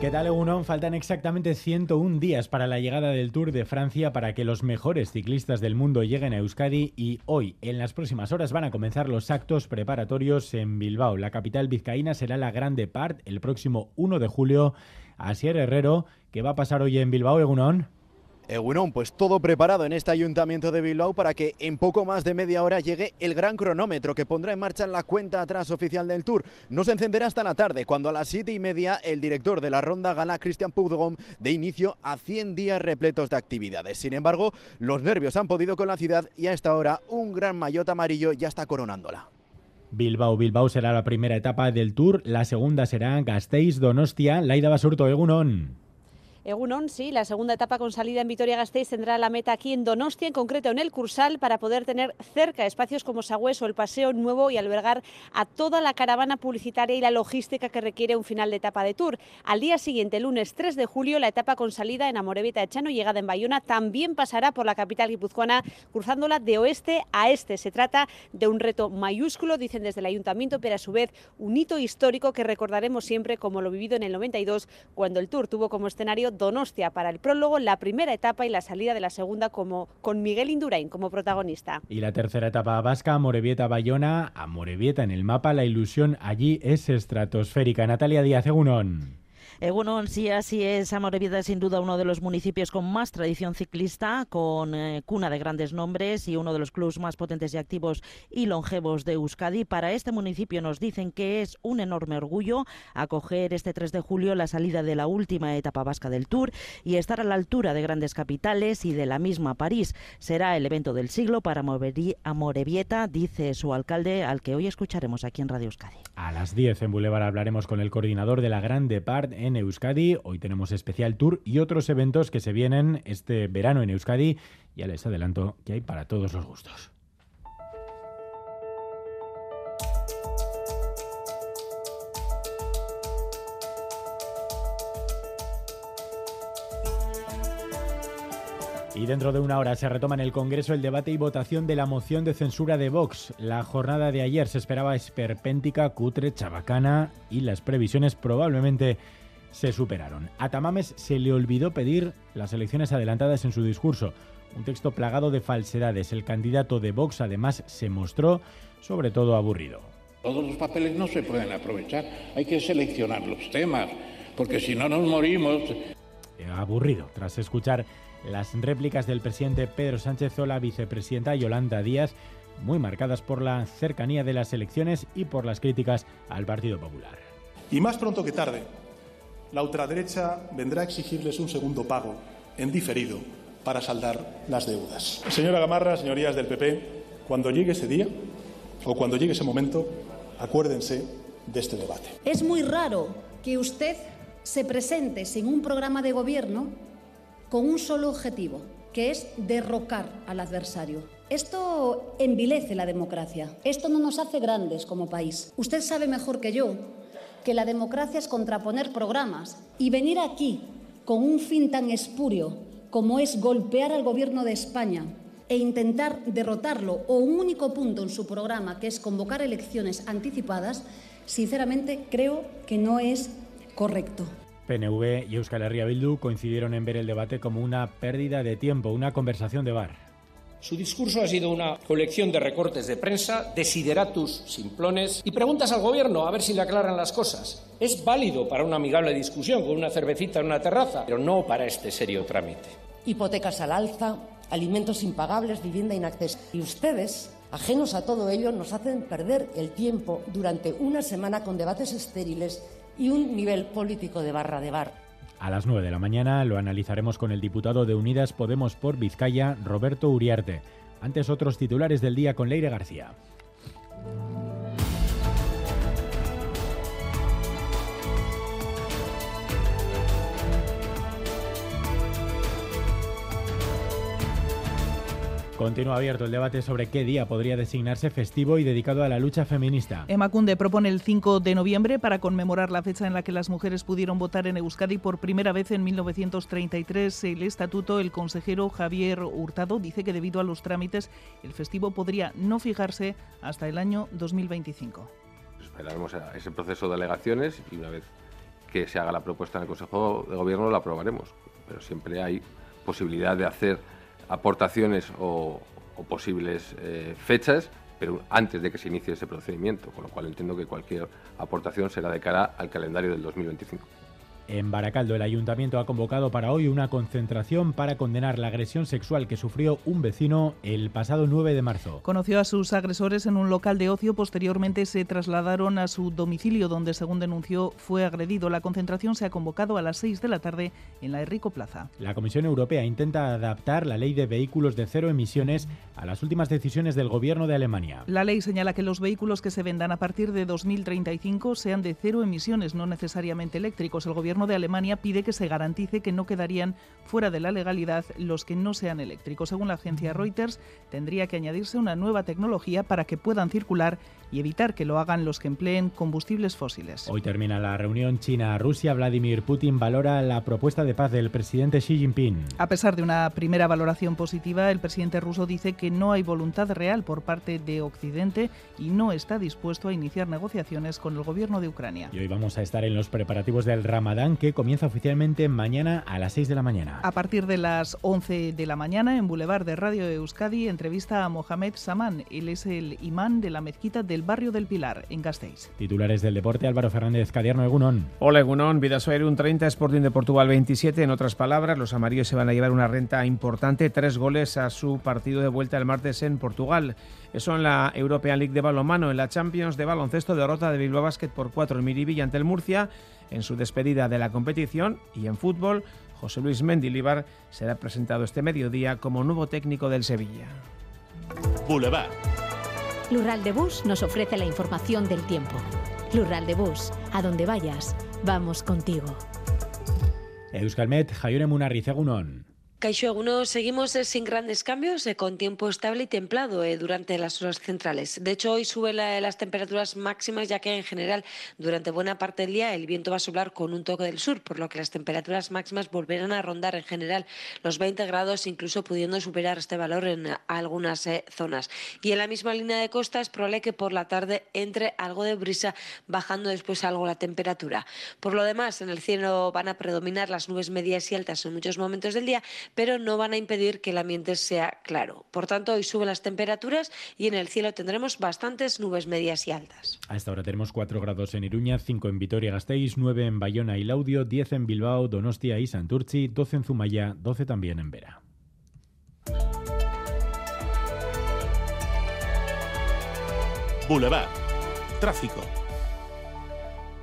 ¿Qué tal, Egunon? Faltan exactamente 101 días para la llegada del Tour de Francia para que los mejores ciclistas del mundo lleguen a Euskadi y hoy, en las próximas horas, van a comenzar los actos preparatorios en Bilbao. La capital vizcaína será la Grande Part el próximo 1 de julio. Asier Herrero, ¿qué va a pasar hoy en Bilbao, Egunon? Egunon, pues todo preparado en este ayuntamiento de Bilbao para que en poco más de media hora llegue el gran cronómetro que pondrá en marcha la cuenta atrás oficial del Tour. No se encenderá hasta la tarde, cuando a las siete y media el director de la ronda gala, Christian Pugdom, de inicio a 100 días repletos de actividades. Sin embargo, los nervios han podido con la ciudad y a esta hora un gran maillot amarillo ya está coronándola. Bilbao, Bilbao será la primera etapa del Tour, la segunda será Gasteiz, Donostia, Laida Basurto, Egunon. Egunon, sí, la segunda etapa con salida en Vitoria-Gasteiz tendrá la meta aquí en Donostia, en concreto en el Cursal, para poder tener cerca espacios como Sagües o el Paseo Nuevo y albergar a toda la caravana publicitaria y la logística que requiere un final de etapa de Tour. Al día siguiente, lunes 3 de julio, la etapa con salida en Amorebieta Echano, llegada en Bayona, también pasará por la capital guipuzcoana, cruzándola de oeste a este. Se trata de un reto mayúsculo, dicen desde el ayuntamiento, pero a su vez un hito histórico que recordaremos siempre como lo vivido en el 92, cuando el Tour tuvo como escenario Donostia para el prólogo, la primera etapa y la salida de la segunda como, con Miguel Indurain como protagonista. Y la tercera etapa vasca, Morevieta-Bayona, a Morevieta en el mapa, la ilusión allí es estratosférica. Natalia Díaz, Egunon. Egunon, sí, así es. Amorebieta es sin duda uno de los municipios con más tradición ciclista, con eh, cuna de grandes nombres y uno de los clubs más potentes y activos y longevos de Euskadi. Para este municipio nos dicen que es un enorme orgullo acoger este 3 de julio la salida de la última etapa vasca del Tour y estar a la altura de grandes capitales y de la misma París. Será el evento del siglo para Amorebieta, dice su alcalde, al que hoy escucharemos aquí en Radio Euskadi. A las 10 en Boulevard hablaremos con el coordinador de la Grande Part en Euskadi. Hoy tenemos especial tour y otros eventos que se vienen este verano en Euskadi. Ya les adelanto que hay para todos los gustos. Y dentro de una hora se retoma en el Congreso el debate y votación de la moción de censura de Vox. La jornada de ayer se esperaba esperpéntica, cutre, chabacana y las previsiones probablemente se superaron. A Tamames se le olvidó pedir las elecciones adelantadas en su discurso. Un texto plagado de falsedades. El candidato de Vox además se mostró sobre todo aburrido. Todos los papeles no se pueden aprovechar. Hay que seleccionar los temas, porque si no nos morimos. Aburrido, tras escuchar las réplicas del presidente Pedro Sánchez o la vicepresidenta Yolanda Díaz, muy marcadas por la cercanía de las elecciones y por las críticas al Partido Popular. Y más pronto que tarde, la ultraderecha vendrá a exigirles un segundo pago, en diferido, para saldar las deudas. Señora Gamarra, señorías del PP, cuando llegue ese día o cuando llegue ese momento, acuérdense de este debate. Es muy raro que usted se presente sin un programa de gobierno con un solo objetivo, que es derrocar al adversario. Esto envilece la democracia. Esto no nos hace grandes como país. Usted sabe mejor que yo que la democracia es contraponer programas y venir aquí con un fin tan espurio como es golpear al gobierno de España e intentar derrotarlo o un único punto en su programa que es convocar elecciones anticipadas, sinceramente creo que no es correcto. PNV y Euskal Herria Bildu coincidieron en ver el debate como una pérdida de tiempo, una conversación de bar. Su discurso ha sido una colección de recortes de prensa, desideratus simplones y preguntas al gobierno a ver si le aclaran las cosas. Es válido para una amigable discusión con una cervecita en una terraza, pero no para este serio trámite. Hipotecas al alza, alimentos impagables, vivienda inaccesible. Y ustedes, ajenos a todo ello, nos hacen perder el tiempo durante una semana con debates estériles y un nivel político de barra de bar. A las 9 de la mañana lo analizaremos con el diputado de Unidas Podemos por Vizcaya, Roberto Uriarte. Antes otros titulares del día con Leire García. Continúa abierto el debate sobre qué día podría designarse festivo y dedicado a la lucha feminista. Emacunde propone el 5 de noviembre para conmemorar la fecha en la que las mujeres pudieron votar en Euskadi por primera vez en 1933. El estatuto, el consejero Javier Hurtado dice que debido a los trámites el festivo podría no fijarse hasta el año 2025. Esperaremos a ese proceso de alegaciones y una vez que se haga la propuesta en el Consejo de Gobierno la aprobaremos. Pero siempre hay posibilidad de hacer aportaciones o, posibles eh, fechas, pero antes de que se inicie ese procedimiento, con lo cual entiendo que cualquier aportación será de cara al calendario del 2025. En Baracaldo, el ayuntamiento ha convocado para hoy una concentración para condenar la agresión sexual que sufrió un vecino el pasado 9 de marzo. Conoció a sus agresores en un local de ocio, posteriormente se trasladaron a su domicilio donde, según denunció, fue agredido. La concentración se ha convocado a las 6 de la tarde en la Enrico Plaza. La Comisión Europea intenta adaptar la ley de vehículos de cero emisiones a las últimas decisiones del gobierno de Alemania. La ley señala que los vehículos que se vendan a partir de 2035 sean de cero emisiones, no necesariamente eléctricos. El gobierno de Alemania pide que se garantice que no quedarían fuera de la legalidad los que no sean eléctricos. Según la agencia Reuters, tendría que añadirse una nueva tecnología para que puedan circular y evitar que lo hagan los que empleen combustibles fósiles. Hoy termina la reunión China-Rusia. Vladimir Putin valora la propuesta de paz del presidente Xi Jinping. A pesar de una primera valoración positiva, el presidente ruso dice que no hay voluntad real por parte de Occidente y no está dispuesto a iniciar negociaciones con el gobierno de Ucrania. Y hoy vamos a estar en los preparativos del Ramadán que comienza oficialmente mañana a las 6 de la mañana. A partir de las 11 de la mañana, en Boulevard de Radio Euskadi, entrevista a Mohamed Saman. Él es el imán de la mezquita del barrio del Pilar, en Gasteiz. Titulares del deporte, Álvaro Fernández Cadierno, Egunón. Hola, Egunón. Vidasoer un 30, Sporting de Portugal 27. En otras palabras, los amarillos se van a llevar una renta importante, tres goles a su partido de vuelta el martes en Portugal. Eso en la European League de balonmano. En la Champions de baloncesto, derrota de Bilbao Basket por 4 en Miribilla ante el Murcia en su despedida de la competición. Y en fútbol, José Luis Mendilibar será presentado este mediodía como nuevo técnico del Sevilla. Boulevard. Lural de Bus nos ofrece la información del tiempo. Lural de Bus, a donde vayas, vamos contigo. Euskalmet, Jaione Munarrizegunon. Caixo seguimos eh, sin grandes cambios, eh, con tiempo estable y templado eh, durante las horas centrales. De hecho, hoy suben las temperaturas máximas, ya que en general durante buena parte del día el viento va a soplar con un toque del sur, por lo que las temperaturas máximas volverán a rondar en general los 20 grados, incluso pudiendo superar este valor en algunas zonas. Y en la misma línea de costa es probable que por la tarde entre algo de brisa, bajando después algo la temperatura. Por lo demás, en el cielo van a predominar las nubes medias y altas en muchos momentos del día pero no van a impedir que el ambiente sea claro. Por tanto, hoy suben las temperaturas y en el cielo tendremos bastantes nubes medias y altas. A esta hora tenemos 4 grados en Iruña, 5 en Vitoria-Gasteiz, 9 en Bayona y Laudio, 10 en Bilbao, Donostia y Santurci, 12 en Zumaya, 12 también en Vera. Boulevard. Tráfico.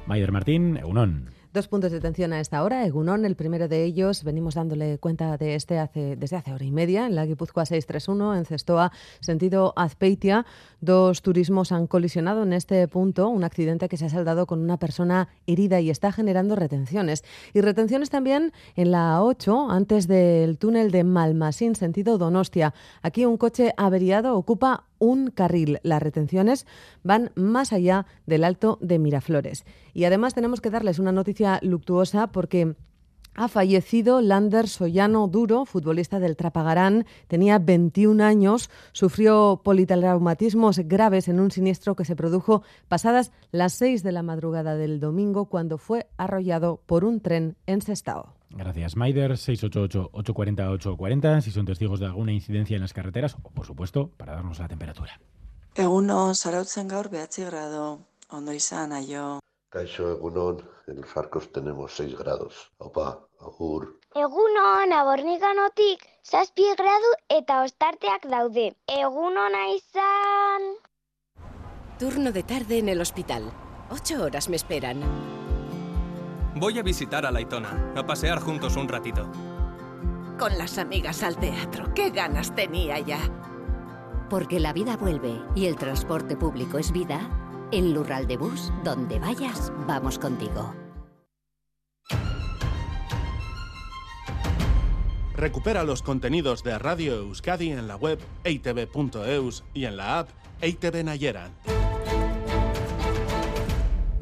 Mayer Martín, Eunón. Dos puntos de atención a esta hora. Egunón, el primero de ellos, venimos dándole cuenta de este hace, desde hace hora y media, en la Guipúzcoa 631, en Cestoa, sentido Azpeitia. Dos turismos han colisionado en este punto, un accidente que se ha saldado con una persona herida y está generando retenciones. Y retenciones también en la 8, antes del túnel de Malmasín, sentido Donostia. Aquí un coche averiado ocupa un carril. Las retenciones van más allá del Alto de Miraflores. Y además tenemos que darles una noticia luctuosa porque ha fallecido Lander Soyano Duro, futbolista del Trapagarán. Tenía 21 años, sufrió politraumatismos graves en un siniestro que se produjo pasadas las 6 de la madrugada del domingo cuando fue arrollado por un tren en Sestao. Gracias, Maider. 688-840-840 si son testigos de alguna incidencia en las carreteras o, por supuesto, para darnos la temperatura. Egunon, sarautzen gaur behatzi grado, ondo izan, aio. Caixo Egunon, en los arcos tenemos 6 grados. Opa, agur. Egunon, abornikanotik, zazpi gradu eta ostarteak daude. Egunona izan... Turno de tarde en el hospital. Ocho horas me esperan. Voy a visitar a Laitona, a pasear juntos un ratito. Con las amigas al teatro, qué ganas tenía ya. Porque la vida vuelve y el transporte público es vida, en Lural de Bus, donde vayas, vamos contigo. Recupera los contenidos de Radio Euskadi en la web eitv.eus y en la app EITV Nayeran.